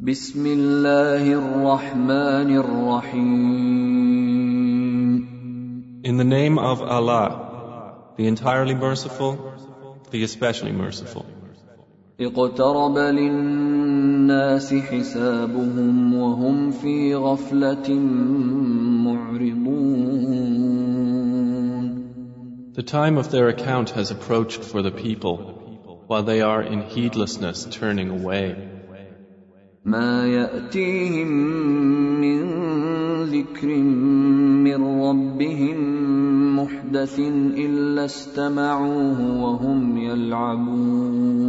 بسم الله الرحمن الرحيم In the name of Allah, the entirely merciful, the especially merciful. اقترب للناس حسابهم وهم في غفلة معرضون The time of their account has approached for the people, while they are in heedlessness turning away. ما يأتيهم من ذكر من ربهم محدث إلا استمعوه وهم يلعبون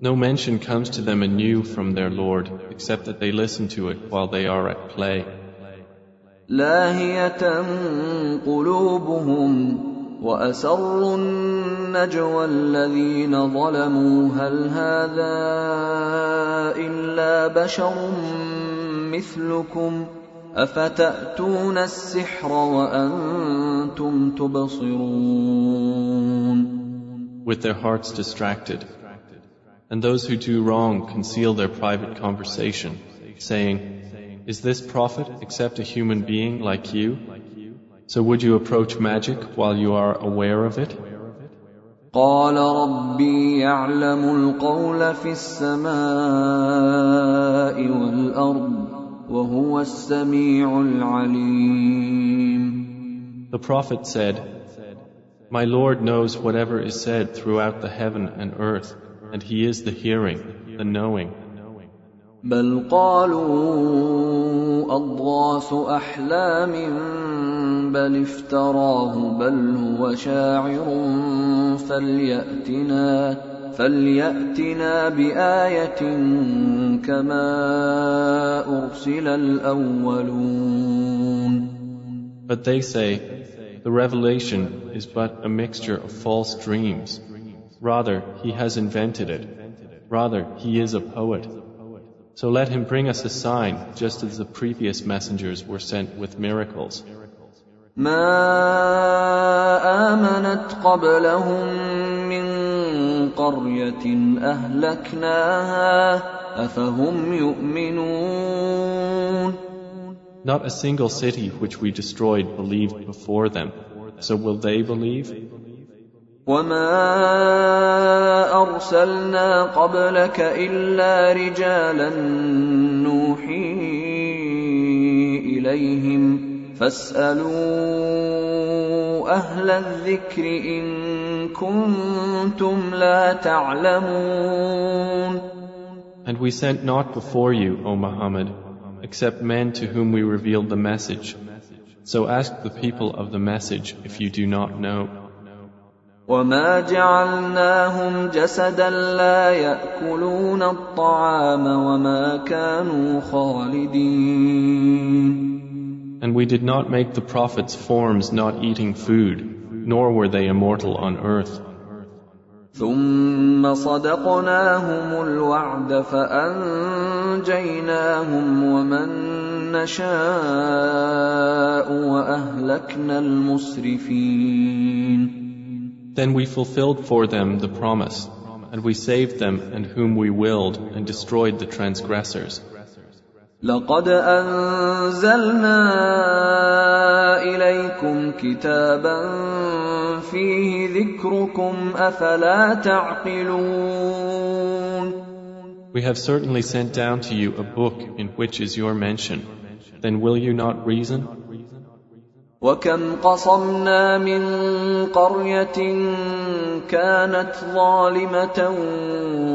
No mention comes to them anew from their Lord, except that they listen to it while they are at play. لاهية قلوبهم وأسروا النجوى الذين ظلموا هل هذا إلا بشر مثلكم أفتأتون السحر وأنتم تبصرون with their hearts distracted. And those who do wrong conceal their private conversation, saying, Is this prophet except a human being like you? So would you approach magic while you are aware of it? قال ربي يعلم القول في السماء والأرض وهو السميع العليم The prophet said, My Lord knows whatever is said throughout the heaven and earth, and He is the hearing, the knowing. بل قالوا أضغاث أحلام بل افتراه بل هو شاعر فليأتنا فليأتنا بآية كما أرسل الأولون But they say, The revelation is but a mixture of false dreams. Rather, he has invented it. Rather, he is a poet. So let him bring us a sign, just as the previous messengers were sent with miracles. ما آمنت قبلهم من قرية أهلكناها أفهم يؤمنون Not a single city which we destroyed believed before them. So will they believe? وما أرسلنا قبلك إلا رجالا نوحي إليهم فاسألوا أهل الذكر إن كنتم لا تعلمون And we sent not before you, O Muhammad, except men to whom we revealed the message. So ask the people of the message if you do not know. وما جعلناهم جسدا لا ياكلون الطعام وما كانوا خالدين And we did not make the prophets forms not eating food, nor were they immortal on earth. ثم صدقناهم الوعد فانجيناهم ومن نشاء واهلكنا المسرفين Then we fulfilled for them the promise, and we saved them and whom we willed and destroyed the transgressors. لقد انزلنا اليكم كتابا فيه ذكركم افلا تعقلون We have certainly sent down to you a book in which is your mention. Then will you not reason? وكم قصمنا من قريه كانت ظالمه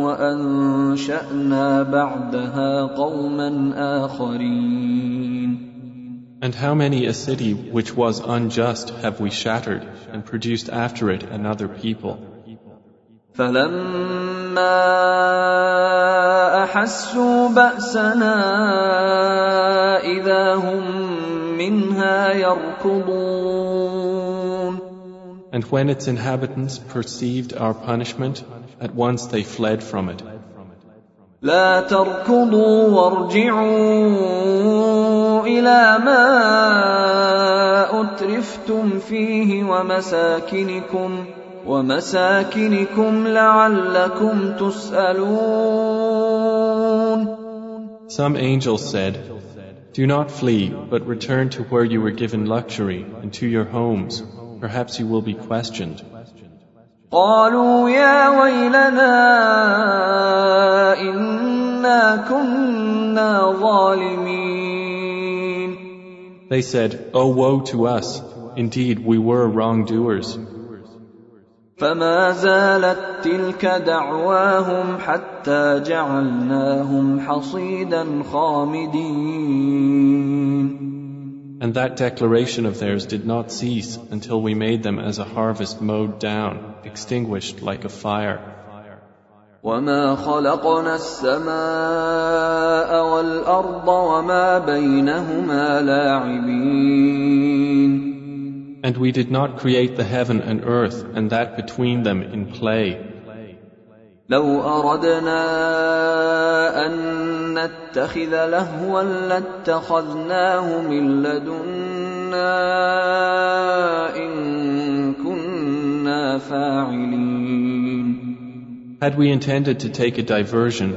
وانشانا بعدها قوما اخرين And how many a city which was unjust have we shattered and produced after it another people? فلما احسوا باسنا اذا هم منها يركضون And when its inhabitants perceived our punishment, at once they fled from it. لا تركضوا وارجعوا الى ما اترفتم فيه ومساكنكم ومساكنكم لعلكم تسالون Some angels said, Do not flee, but return to where you were given luxury and to your homes. Perhaps you will be questioned. قالوا يا ويلنا إنا كنا ظالمين They said, Oh woe to us! Indeed, we were wrongdoers. فما زالت تلك دعواهم حتى جعلناهم حصيدا خامدين And that declaration of theirs did not cease until we made them as a harvest mowed down, extinguished like a fire. وما خلقنا السماء والأرض وما بينهما لاعبين And we did not create the heaven and earth and that between them in play. لو أردنا أن نتخذ لهوا لاتخذناه من لدنا إن كنا فاعلين Had we intended to take a diversion,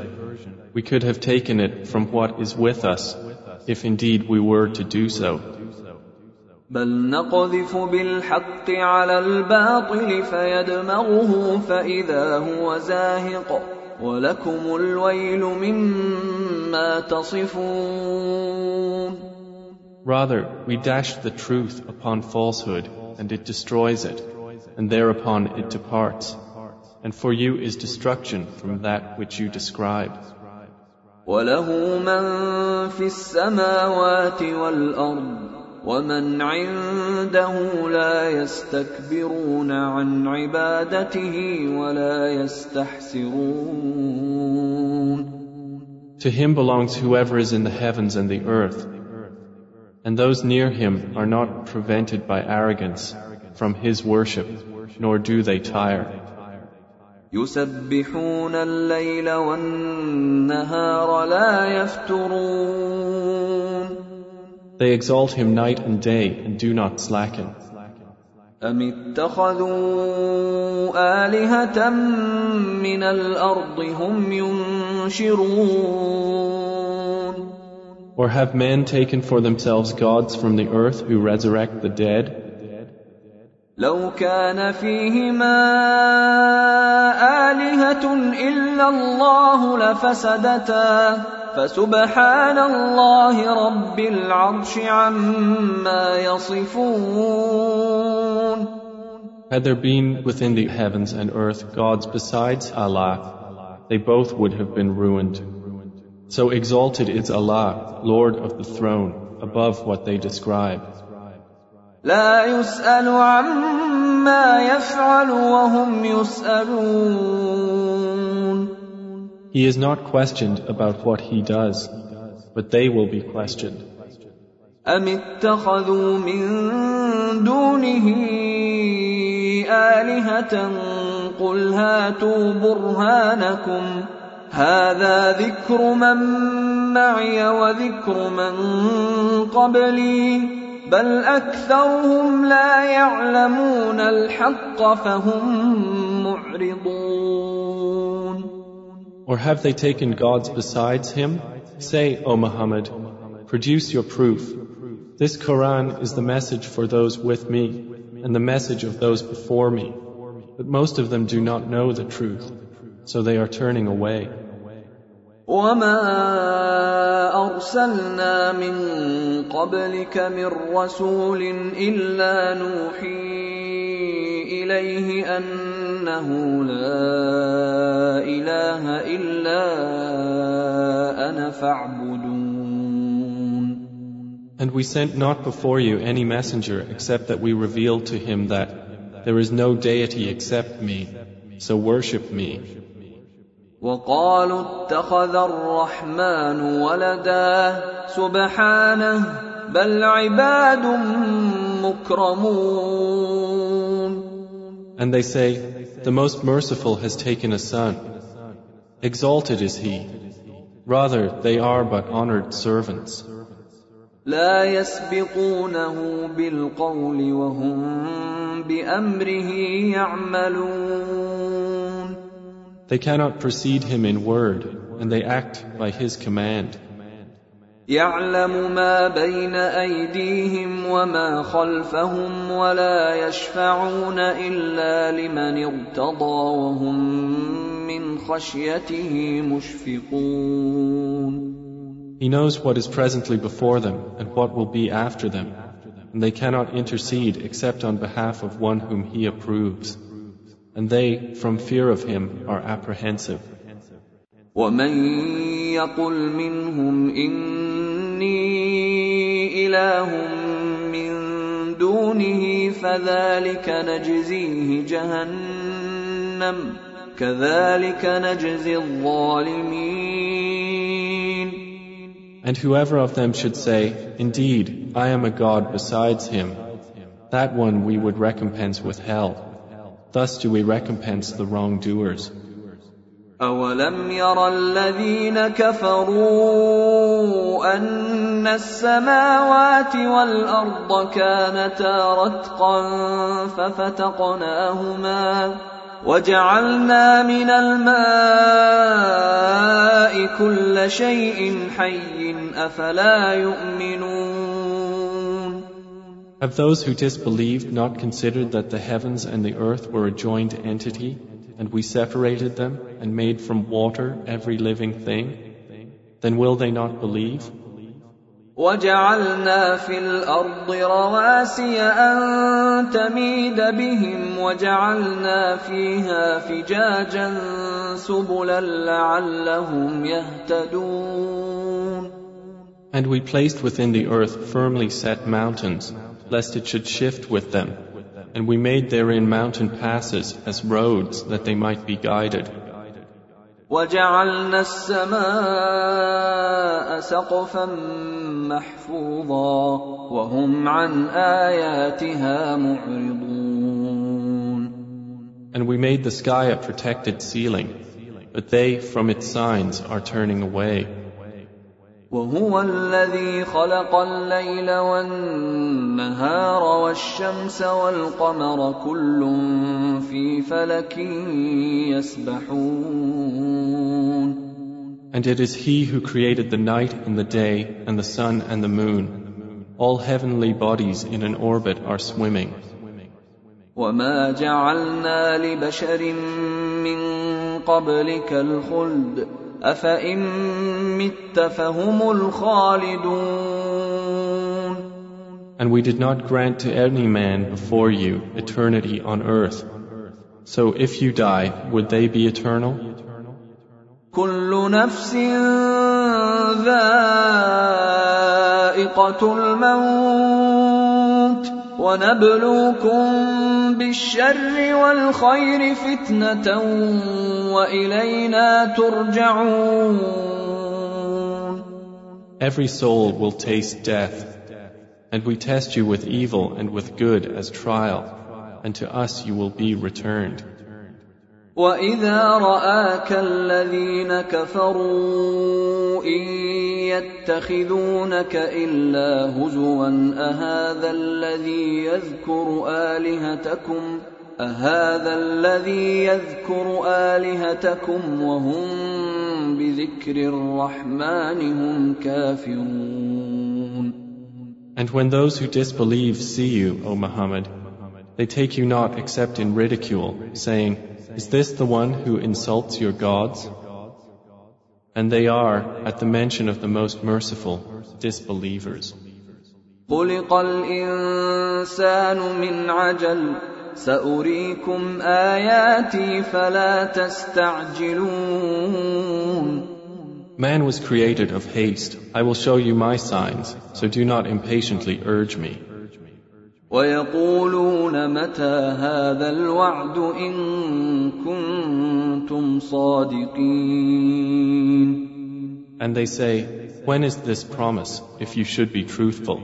we could have taken it from what is with us, if indeed we were to do so. بل نقذف بالحق على الباطل فيدمغه فإذا هو زاهق ولكم الويل مما تصفون Rather, we dash the truth upon falsehood, and it destroys it, and thereupon it departs. And for you is destruction from that which you describe. وله من في السماوات والأرض ومن عنده لا يستكبرون عن عبادته ولا يستحسرون To him belongs whoever is in the heavens and the earth, and those near him are not prevented by arrogance from his worship, nor do they tire. يسبحون الليل والنهار لا يفترون They exalt him night and day and do not slacken. أم اتخذوا آلهة من الأرض هم ينشرون Or have men taken for themselves gods from the earth who resurrect the dead? لو كان فيهما آلهة إلا الله لفسدتا فسبحان الله رب العرش عما يصفون Had there been within the heavens and earth gods besides Allah, they both would have been ruined. So exalted is Allah, Lord of the throne, above what they describe. لا يسأل عما يفعل وهم يسألون He is not questioned about what he does, but they will be questioned. أم اتخذوا من دونه آلهة قل هاتوا برهانكم هذا ذكر من معي وذكر من قبلي بل أكثرهم لا يعلمون الحق فهم معرضون Or have they taken gods besides him? Say, O Muhammad, produce your proof. This Quran is the message for those with me and the message of those before me. But most of them do not know the truth, so they are turning away. وما أرسلنا من قبلك من رسول إلا نوحي إليه أنه لا إله إلا أنا فاعبدون And we sent not before you any messenger except that we revealed to him that there is no deity except me, so worship me. وقالوا اتخذ الرحمن ولدا سبحانه بل عباد مكرمون And they say, The Most Merciful has taken a son. Exalted is he. Rather, they are but honored servants. لا يسبقونه بالقول وهم بأمره يعملون They cannot precede him in word, and they act by his command. يعلم ما بين ايديهم وما خلفهم ولا يشفعون الا لمن ارتضى وهم من خشيته مشفقون He knows what is presently before them and what will be after them, and they cannot intercede except on behalf of one whom He approves. And they, from fear of Him, are apprehensive. ومن يقل منهم إني إله من دونه فذلك نجزيه جهنم كذلك نجزي الظالمين And whoever of them should say, Indeed, I am a God besides him, that one we would recompense with hell. Thus do we recompense the wrongdoers. أولم ير الذين كفروا أن السماوات والأرض كانتا رتقا ففتقناهما وجعلنا من الماء كل شيء حي أفلا يؤمنون Have those who disbelieved not considered that the heavens and the earth were a joined entity? and we separated them and made from water every living thing, then will they not believe? وجعلنا في الأرض رواسي أن تميد بهم وجعلنا فيها فجاجا سبلا لعلهم يهتدون And we placed within the earth firmly set mountains, lest it should shift with them, and we made therein mountain passes as roads that they might be guided. وجعلنا السماء سقفا محفوظا وهم عن آياتها معرضون And we made the sky a protected ceiling, but they from its signs are turning away. وهو الذي خلق الليل والنهار والشمس والقمر كل في فلك يسبحون And it is He who created the night and the day and the sun and the moon. All heavenly bodies in an orbit are swimming. وما جعلنا لبشر من قبلك الخلد أفإن مت فهم الخالدون And we did not grant to any man before you eternity on earth. So if you die, would they be eternal? كل نفس ذائقة الموت ونبلوكم بالشر والخير فتنة وإلينا ترجعون Every soul will taste death, and we test you with evil and with good as trial, and to us you will be returned. وإذا رآك الذين كفروا إن يتخذونك إلا هزوا أهذا الذي يذكر آلهتكم أهذا الذي يذكر آلهتكم وهم بذكر الرحمن هم كافرون And when those who disbelieve see you, O Muhammad, they take you not except in ridicule, saying, Is this the one who insults your gods? And they are, at the mention of the most merciful, disbelievers. خلق الإنسان من عجل سأريكم آياتي فلا تستعجلون Man was created of haste. I will show you my signs, so do not impatiently urge me. ويقولون متى هذا الوعد إن كنتم صادقين And they say, When is this promise, if you should be truthful?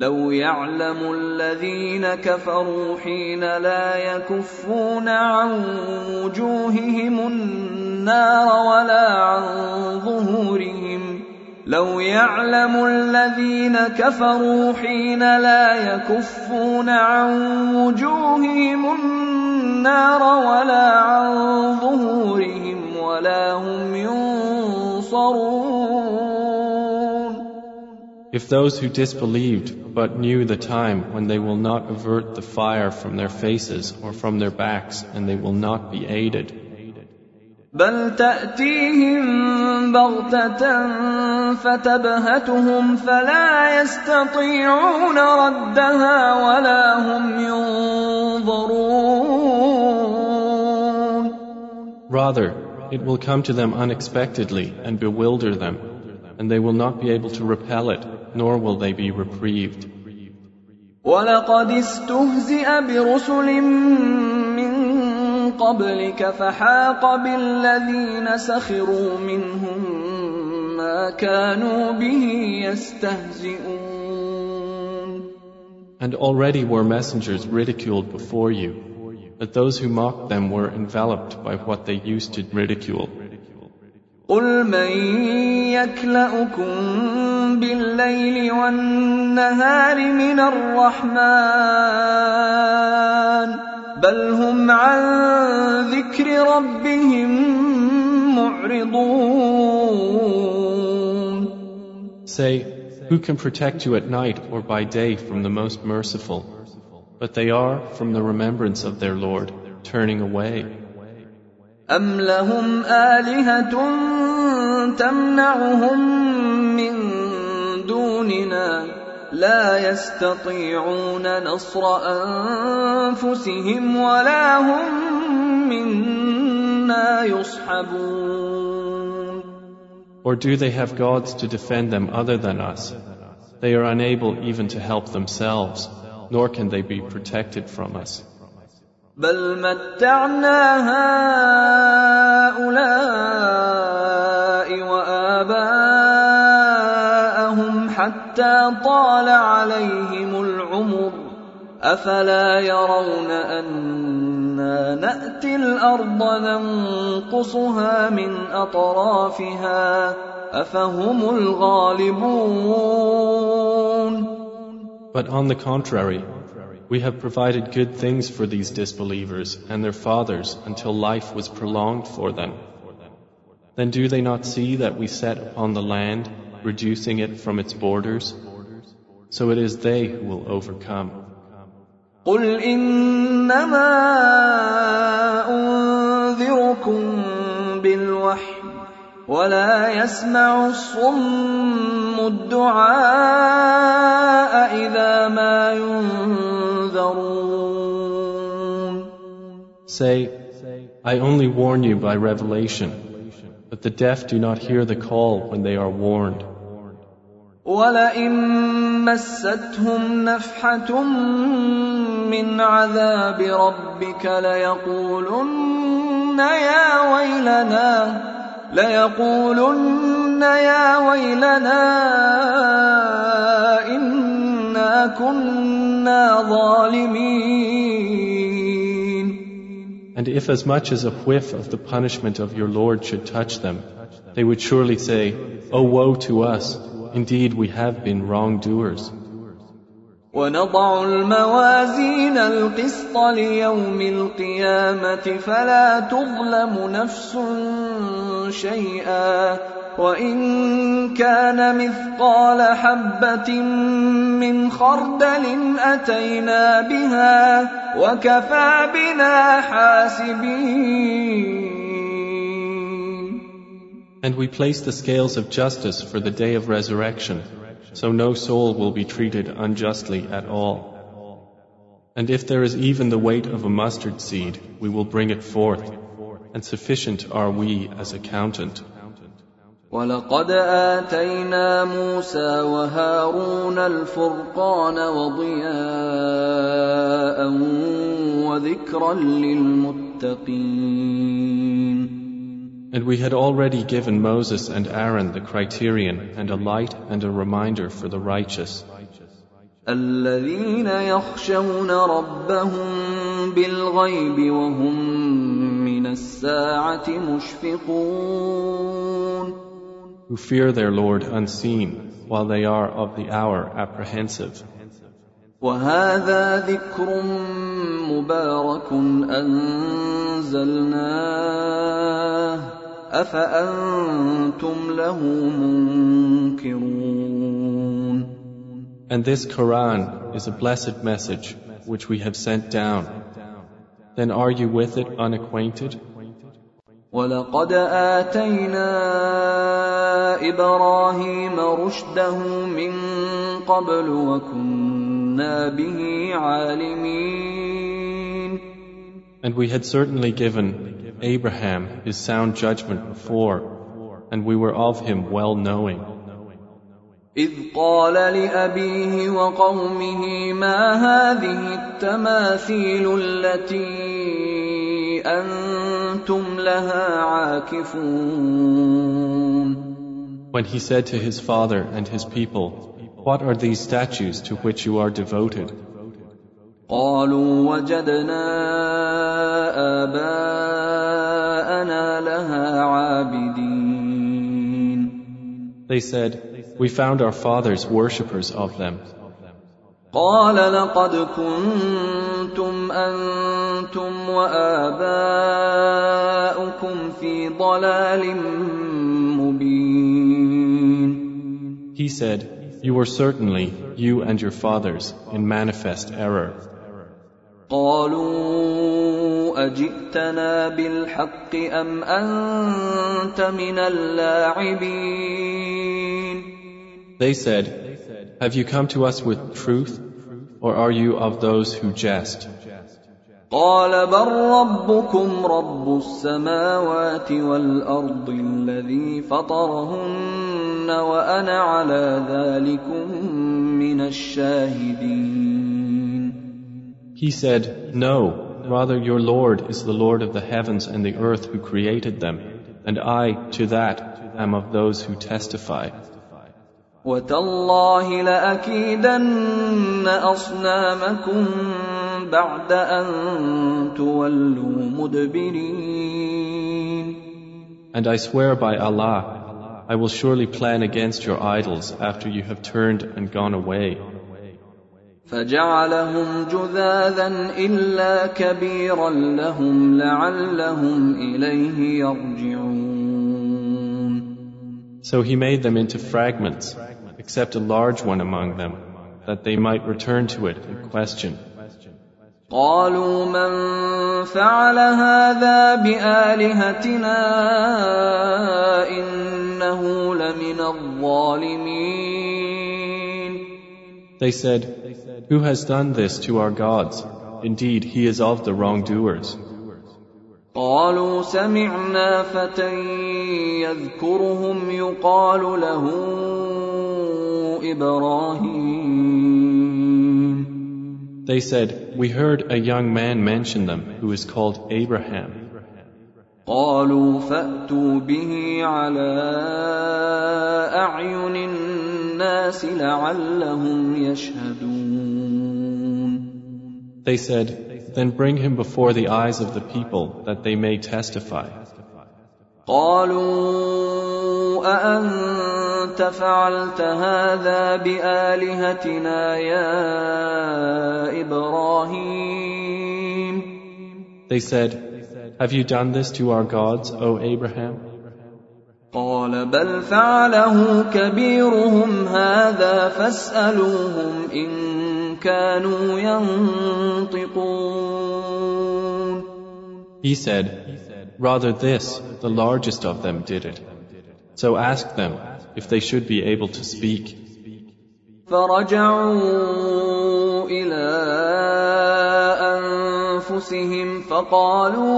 لو يعلم الذين كفروا حين لا يكفون عن وجوههم النار ولا عن ظهورهم لو يعلم الذين كفروا حين لا يكفون عن وجوههم النار ولا عن ظهورهم ولا هم ينصرون If those who disbelieved but knew the time when they will not avert the fire from their faces or from their backs and they will not be aided. بل تأتيهم بغتة فتبهتهم فلا يستطيعون ردها ولا هم ينظرون Rather, it will come to them unexpectedly and bewilder them, and they will not be able to repel it, nor will they be reprieved. ولقد استهزئ برسل من قبلك فحاق بالذين سخروا منهم ما كانوا به يستهزئون And already were messengers ridiculed before you, that those who mocked them were enveloped by what they used to ridicule. قل من يكلأكم بالليل والنهار من الرحمن بل هم عن ذكر ربهم معرضون Say, who can protect you at night or by day from the most merciful? But they are, from the remembrance of their Lord, turning away. أم لهم آلهة تمنعهم من دوننا لا يستطيعون نصر أنفسهم ولا هم منا يصحبون Or do they have gods to defend them other than us? They are unable even to help themselves, nor can they be protected from us. بل متعنا هؤلاء وآباءهم حتى طال عليهم العمر أفلا يرون أنا نأتي الأرض ننقصها من أطرافها أفهم الغالبون But on the contrary, we have provided good things for these disbelievers and their fathers until life was prolonged for them. Then do they not see that we set upon the land, reducing it from its borders? So it is they who will overcome. قل إنما أنذركم بالوحي ولا يسمع الصم الدعاء إذا ما ينذرون Say, I only warn you by revelation, but the deaf do not hear the call when they are warned. ولئن مستهم نفحة من عذاب ربك ليقولن يا ويلنا ليقولن يا ويلنا إنا كنا ظالمين And if as much as a whiff of the punishment of your Lord should touch them, they would surely say, Oh woe to us! Indeed we have been wrongdoers. ونضع الموازين القسط ليوم القيامة فلا تظلم نفس شيئا وإن كان مثقال حبة من خردل أتينا بها وكفى بنا حاسبين And we place the scales of justice for the day of resurrection, so no soul will be treated unjustly at all. And if there is even the weight of a mustard seed, we will bring it forth, and sufficient are we as accountant. ولقد آتينا موسى وهارون الفرقان وضياء وذكرا للمتقين And we had already given Moses and Aaron the criterion and a light and a reminder for the righteous. الذين يخشون ربهم بالغيب وهم من الساعة مشفقون who fear their Lord unseen, while they are of the hour apprehensive. وهذا ذكر مبارك أنزلناه أفأنتم له منكرون And this Quran is a blessed message which we have sent down. Then are you with it unacquainted? ولقد آتينا إبراهيم رشده من قبل وكنا به عالمين And we had certainly given Abraham his sound judgment before, and we were of him well knowing. إذ قال لأبيه وقومه ما هذه التماثيل التي أنتم لها عاكفون When he said to his father and his people, What are these statues to which you are devoted? قالوا وجدنا آباءنا لها عابدين They said, We found our fathers worshippers of them. قال لقد كنتم أنتم وآباؤكم في ضلال مبين He said, You were certainly, you and your fathers, in manifest error. قالوا أجئتنا بالحق أم أنت من اللاعبين They said, Have you come to us with truth, or are you of those who jest? قال بل ربكم رب السماوات والأرض الذي فطرهن وأنا على ذلكم من الشاهدين He said, No, rather your Lord is the Lord of the heavens and the earth who created them, and I, to that, am of those who testify. وتالله لأكيدن أصنامكم بعد أن تولوا مدبرين And I swear by Allah, I will surely plan against your idols after you have turned and gone away. فجعلهم جذاذا إلا كبيرا لهم لعلهم إليه يرجعون So he made them into fragments, except a large one among them, that they might return to it and question. قالوا من فعل هذا بآلهتنا إنه لمن الظالمين They said, Who has done this to our gods? Indeed, he is of the wrongdoers. قالوا سمعنا فتى يذكرهم يقال له إبراهيم They said, We heard a young man mention them who is called Abraham. قالوا فأتوا به على أعين الناس لعلهم يشهدون They said, Then bring him before the eyes of the people that they may testify. قالوا أأنت فعلت هذا بآلهتنا يا إبراهيم They said, Have you done this to our gods, O Abraham? قال بل فعله كبيرهم هذا فاسألوهم إن كانوا ينطقون He said, Rather this, the largest of them did it. So ask them if they should be able to speak. فرجعوا إلى أنفسهم فقالوا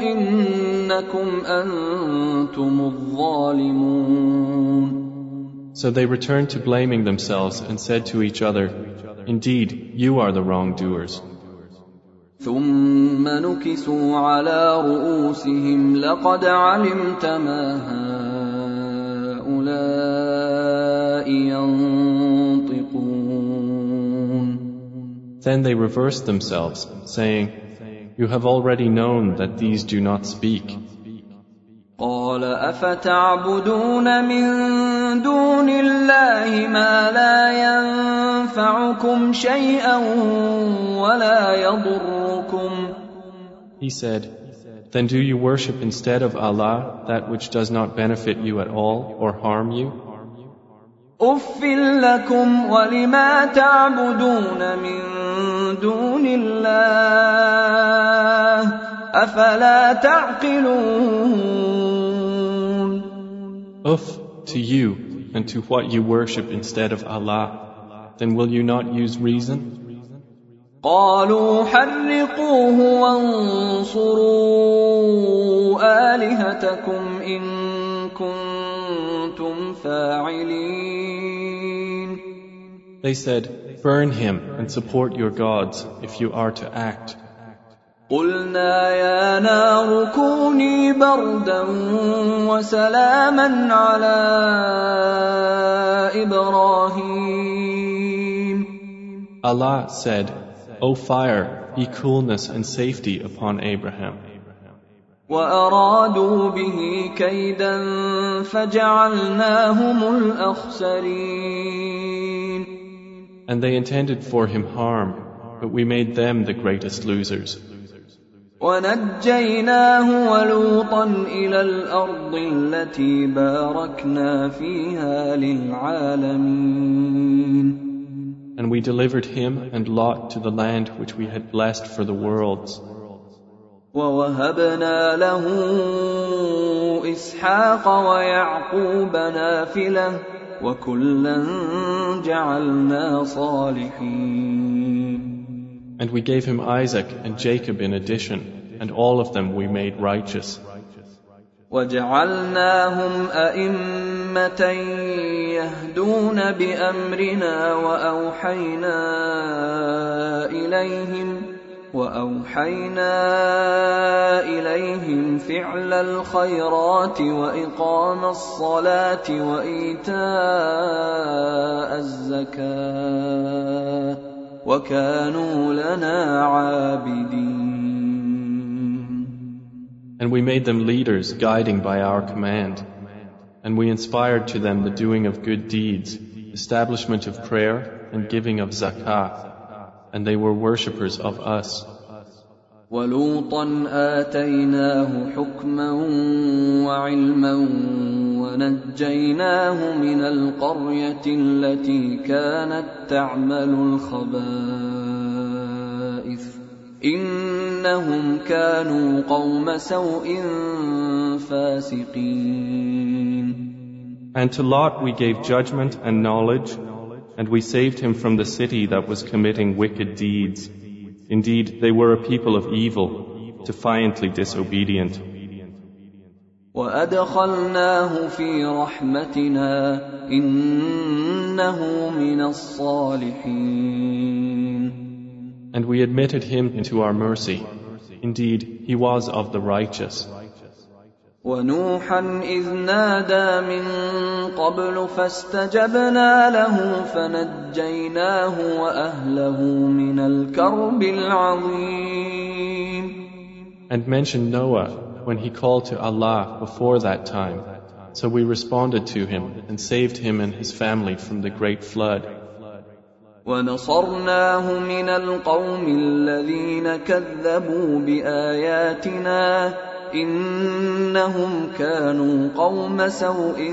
إنكم أنتم الظالمون So they returned to blaming themselves and said to each other, Indeed, you are the wrongdoers. ثم نكسوا على رؤوسهم لقد علمت ما هؤلاء ينطقون Then they reversed themselves, saying, You have already known that these do not speak. قال أفتعبدون من دون الله ما لا ينفعكم شيئا ولا يضركم He said, Then do you worship instead of Allah that which does not benefit you at all or harm you? اف لكم ولما تعبدون من دون الله افلا تعقلون Uff to you and to what you worship instead of Allah. Then will you not use reason? قالوا حرقوه وانصروا آلهتكم إن كنتم فاعلين They said, Burn him and support your gods if you are to act. قلنا يا نار كوني بردا وسلاما على إبراهيم Allah said, O fire, be coolness and safety upon Abraham. وأرادوا به كيدا فجعلناهم الأخسرين And they intended for him harm, but we made them the greatest losers. ونجيناه ولوطا إلى الأرض التي باركنا فيها للعالمين And we delivered him and Lot to the land which we had blessed for the worlds. ووهبنا له إسحاق ويعقوب نافلة وكلا جعلنا صالحين And we gave him Isaac and Jacob in addition, and all of them we made righteous. وجعلناهم أئمة يهدون بأمرنا وأوحينا إليهم وأوحينا إليهم فعل الخيرات وإقام الصلاة وإيتاء الزكاة وكانوا لنا عابدين And we made them leaders, guiding by our command. And we inspired to them the doing of good deeds, establishment of prayer, and giving of zakah. And they were worshippers of us. ولوطا آتيناه حكما وعلما ونجيناه من القرية التي كانت تعمل الخبائث إنهم كانوا قوم سوء فاسقين And to Lot we gave judgment and knowledge, and we saved him from the city that was committing wicked deeds. Indeed, they were a people of evil, defiantly disobedient. وأدخلناه في رحمتنا إنه من الصالحين And we admitted him into our mercy. Indeed, he was of the righteous. ونوحا إذ نادى من قبل فاستجبنا له فنجيناه وأهله من الكرب العظيم And mention Noah when he called to Allah before that time. So we responded to him and saved him and his family from the great flood. ونصرناه من القوم الذين كذبوا بآياتنا إنهم كانوا قوم سوء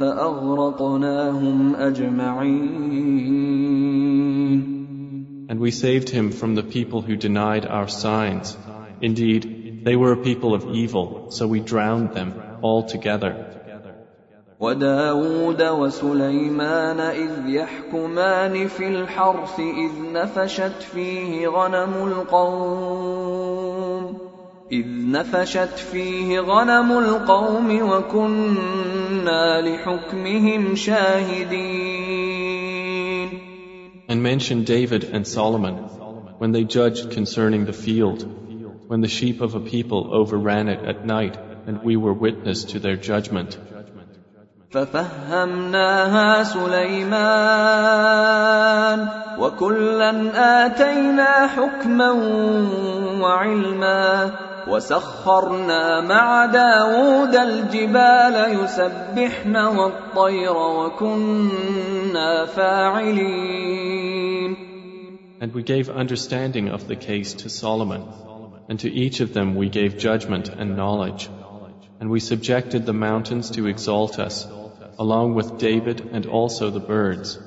فأغرقناهم أجمعين And we saved him from the people who denied our signs. Indeed, they were a people of evil, so we drowned them all together. وداود وسليمان إذ يحكمان في الحرث إذ نفشت فيه غنم القوم إذ نفشت فيه غنم القوم وكنا لحكمهم شاهدين And mention David and Solomon when they judged concerning the field, when the sheep of a people overran it at night, and we were witness to their judgment. ففهمناها سليمان وكلا آتينا حكما وعلما وسخرنا مع داود الجبال يسبحن والطير وكنا فاعلين And we gave understanding of the case to Solomon, and to each of them we gave judgment and knowledge. And we subjected the mountains to exalt us, along with David and also the birds.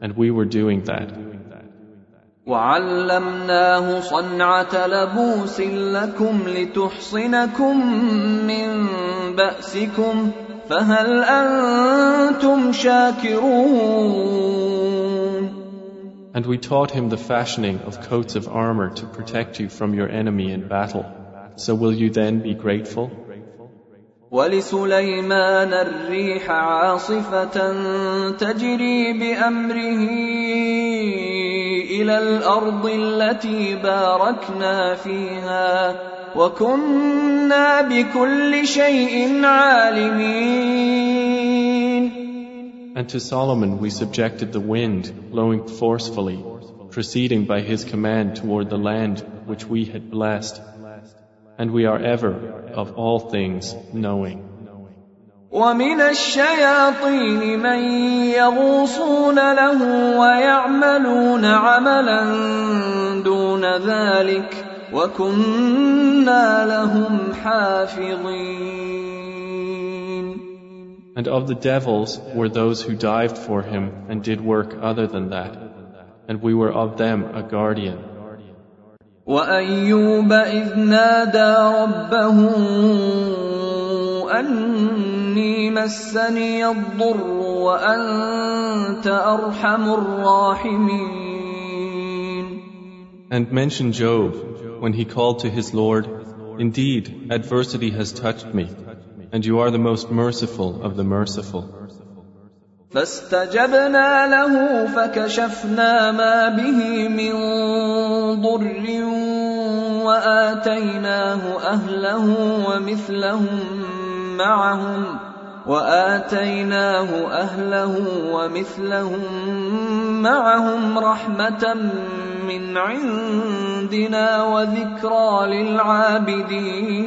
And we were doing that. وعلمناه صنعة لبوس لكم لتحصنكم من بأسكم فهل أنتم شاكرون And we taught him the fashioning of coats of armor to protect you from your enemy in battle. So will you then be grateful? ولسليمان الريح عاصفة تجري بأمره إلى الأرض التي باركنا فيها وكنا بكل شيء عالمين And to Solomon we subjected the wind, blowing forcefully, proceeding by his command toward the land which we had blessed. And we are ever, of all things, knowing. ومن الشياطين من يغوصون له ويعملون عملا دون ذلك وكنا لهم حافظين And of the devils were those who dived for him and did work other than that, and we were of them a guardian. وأيوب إذ نادى ربه أني مسني الضر وأنت أرحم الراحمين And mention Job when he called to his Lord, Indeed, adversity has touched me, and you are the most merciful of the merciful. فاستجبنا له فكشفنا ما به من ضر وآتيناه أهله ومثلهم معهم وآتيناه أهله ومثلهم معهم رحمة من عندنا وذكرى للعابدين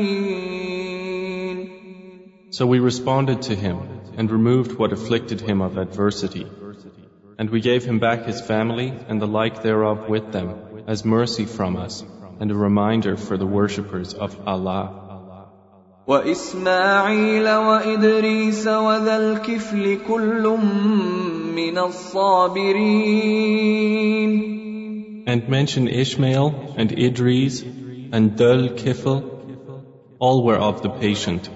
So we responded to him and removed what afflicted him of adversity. And we gave him back his family and the like thereof with them as mercy from us and a reminder for the worshippers of Allah. وإسماعيل وإدريس وذا الكفل كل من الصابرين And mention Ishmael and Idris and Dul Kifl, all were of the patient.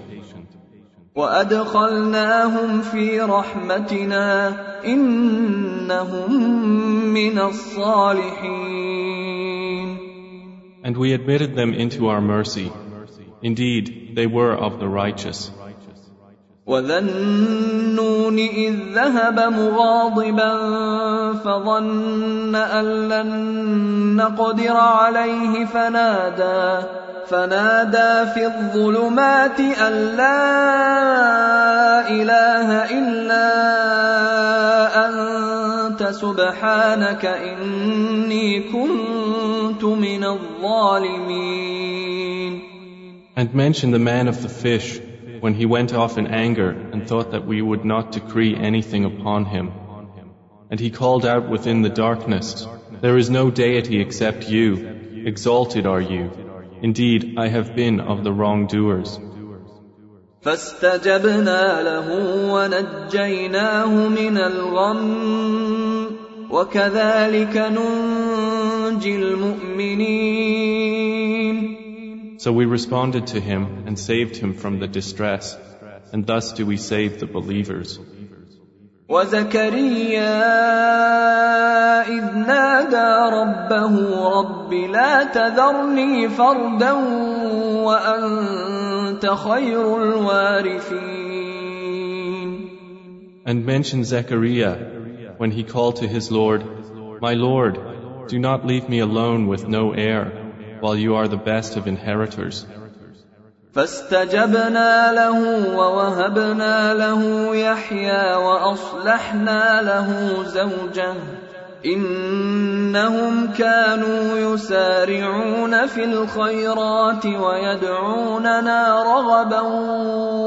وأدخلناهم في رحمتنا إنهم من الصالحين And we admitted them into our mercy. Indeed, they were of the righteous. وذا النون إذ ذهب مغاضبا فظن أن لن نقدر عليه فنادى فنادى في الظلمات أن لا إله إلا أنت سبحانك إني كنت من الظالمين And mention the man of the fish when he went off in anger and thought that we would not decree anything upon him. And he called out within the darkness, There is no deity except you. Exalted are you. Indeed, I have been of the wrongdoers. فاستجبنا له ونجيناه من الغم وكذلك ننجي المؤمنين So we responded to him and saved him from the distress, and thus do we save the believers. وزكريا إذ نادى ربه رب لا تذرني فردا وأنت خير الوارثين And mention Zechariah when he called to his Lord, My Lord, do not leave me alone with no heir, while you are the best of inheritors. فاستجبنا له ووهبنا له يحيى وأصلحنا له زوجه إنهم كانوا يسارعون في الخيرات ويدعوننا رغبا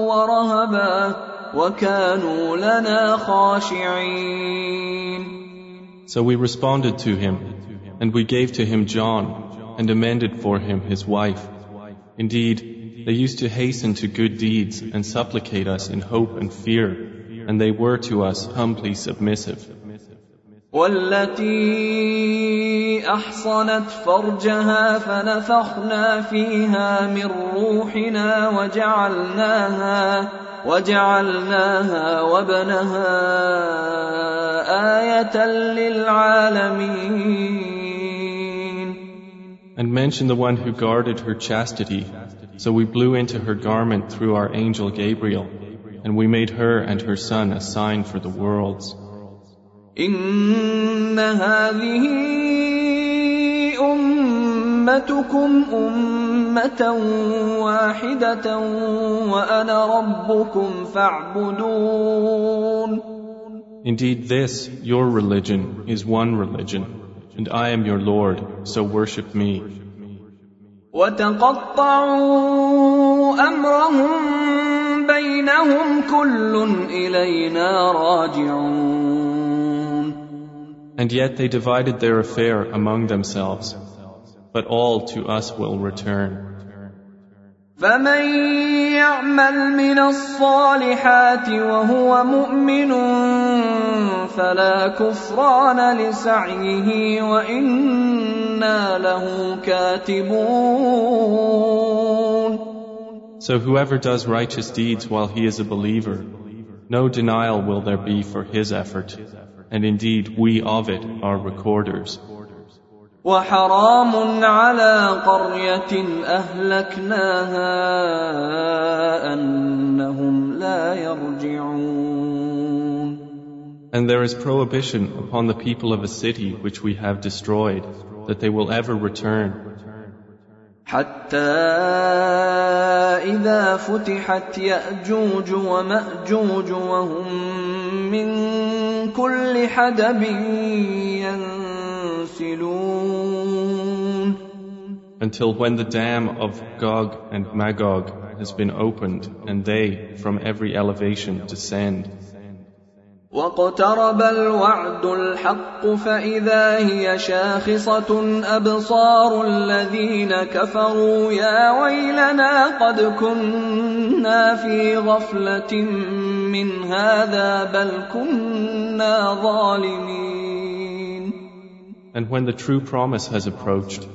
ورهبا وكانوا لنا خاشعين So we responded to him, and we gave to him John, and amended for him his wife. Indeed, they used to hasten to good deeds and supplicate us in hope and fear, and they were to us humbly submissive. والتي احصنت فرجها فنفخنا فيها من روحنا وجعلناها وجعلناها وابنها ايه للعالمين And mention the one who guarded her chastity. So we blew into her garment through our angel Gabriel, and we made her and her son a sign for the worlds. إن هذه أمتكم أمة واحدة وأنا ربكم فاعبدون Indeed, this, your religion, is one religion, and I am your Lord, so worship me. وتقطعوا أمرهم بينهم كل إلينا راجعون And yet they divided their affair among themselves, but all to us will return. فمن يعمل من الصالحات وهو مؤمن فلا كفران لسعيه وانا له كاتبون So whoever does righteous deeds while he is a believer, no denial will there be for his effort, and indeed we of it are recorders. وحرام على قرية أهلكناها أنهم لا يرجعون And there is prohibition upon the people of a city which we have destroyed, that they will ever return. حتى إذا فتحت يأجوج ومأجوج وهم من كل حدب ينسلون Until when the dam of Gog and Magog has been opened, and they from every elevation descend. واقترب الوعد الحق فإذا هي شاخصة أبصار الذين كفروا يا ويلنا قد كنا في غفلة من هذا بل كنا ظالمين And when the true promise has approached,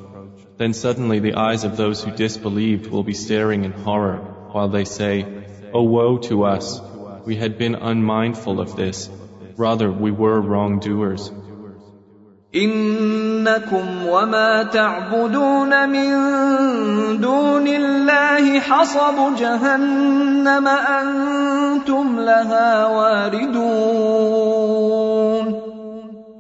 then suddenly the eyes of those who disbelieved will be staring in horror, while they say, Oh woe to us! We had been unmindful of this. Rather, we were wrongdoers. إنكم وما تعبدون من دون الله حصب جهنم أنتم لها واردون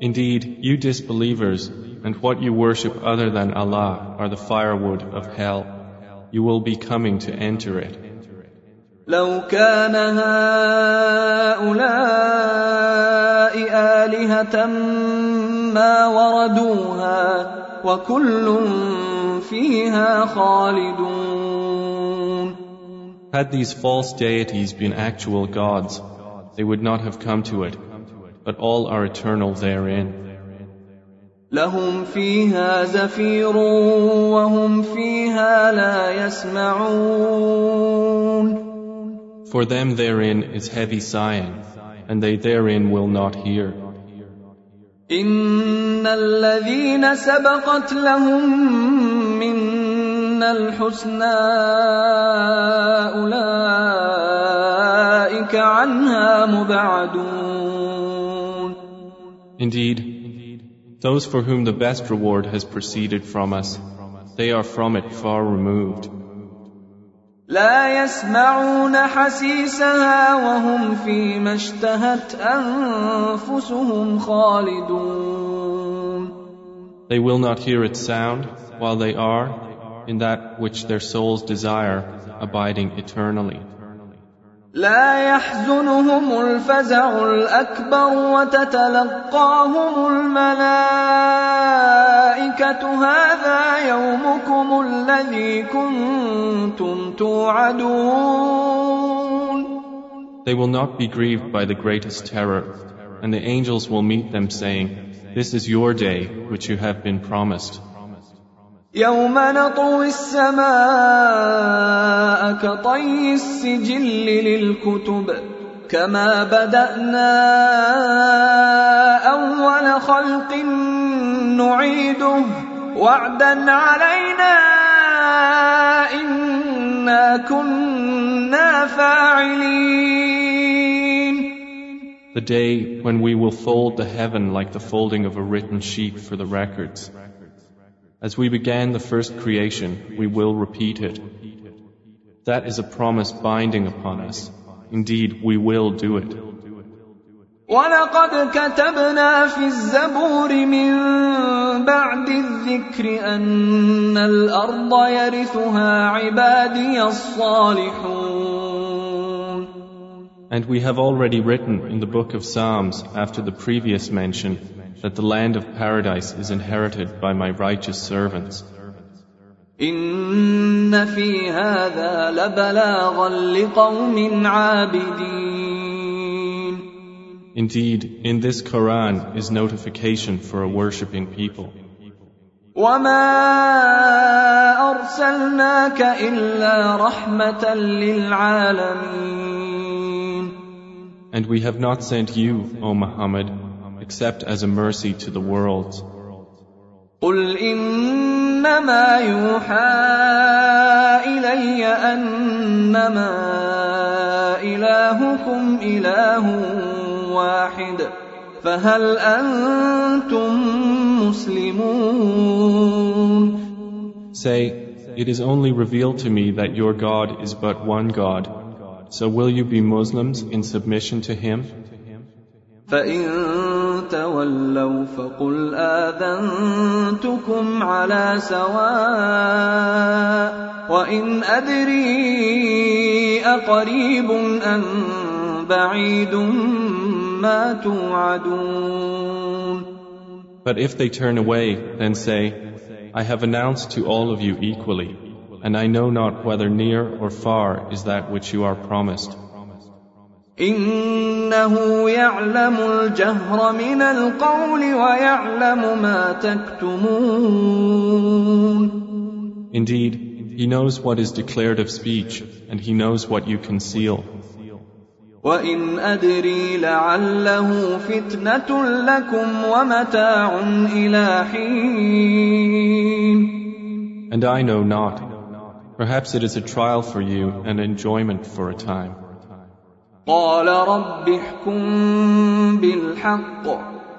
Indeed, you disbelievers, and what you worship other than Allah are the firewood of hell. You will be coming to enter it. لو كان هؤلاء آلهة ما وردوها وكل فيها خالدون Had these false deities been actual gods, they would not have come to it, but all are eternal therein. لهم فيها زفير وهم فيها لا يسمعون For them therein is heavy sighing, and they therein will not hear. إن الذين سبقت لهم منا الحسنى أولئك عنها مبعدون Indeed, those for whom the best reward has proceeded from us, they are from it far removed. لا يسمعون حسيسها وهم فيما اشتهت أنفسهم خالدون They will not hear its sound while they are in that which their souls desire, abiding eternally. لا يحزنهم الفزع الأكبر وتتلقاهم الملائكة هذا يومكم الذي كنتم توعدون They will not be grieved by the greatest terror, and the angels will meet them saying, This is your day which you have been promised. يوم نطوي السماء كطي السجل للكتب كما بدانا اول خلق نعيده وعدا علينا انا كنا فاعلين The day when we will fold the heaven like the folding of a written sheet for the records. As we began the first creation, we will repeat it. That is a promise binding upon us. Indeed, we will do it. ولقد كتبنا في الزبور من بعد الذكر أن الأرض يرثها عبادي الصالحون And we have already written in the book of Psalms after the previous mention that the land of paradise is inherited by my righteous servants. إن في هذا لبلاغا لقوم عابدين Indeed, in this Quran is notification for a worshipping people. وما أرسلناك إلا رحمة للعالمين And we have not sent you, O Muhammad, except as a mercy to the worlds. قل إنما يوحى إلي أنما إلهكم إله واحد فهل أنتم مسلمون Say, it is only revealed to me that your God is but one God. So will you be Muslims in submission to Him? فإن تولوا فقل آذنتكم على سواء وإن أدري أقريب أم بعيد ما توعدون But if they turn away, then say, I have announced to all of you equally, and I know not whether near or far is that which you are promised. إنه يعلم الجهر من القول ويعلم ما تكتمون Indeed, He knows what is declared of speech, and He knows what you conceal. وإن أدري لعله فتنة لكم ومتاع إلى حين And I know not. Perhaps it is a trial for you and enjoyment for a time. قال رب احكم بالحق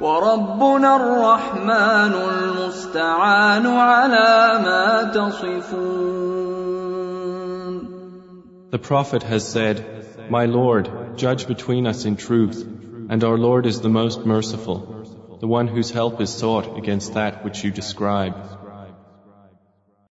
وربنا الرحمن المستعان على ما تصفون The Prophet has said, My Lord, judge between us in truth, and our Lord is the most merciful, the one whose help is sought against that which you describe.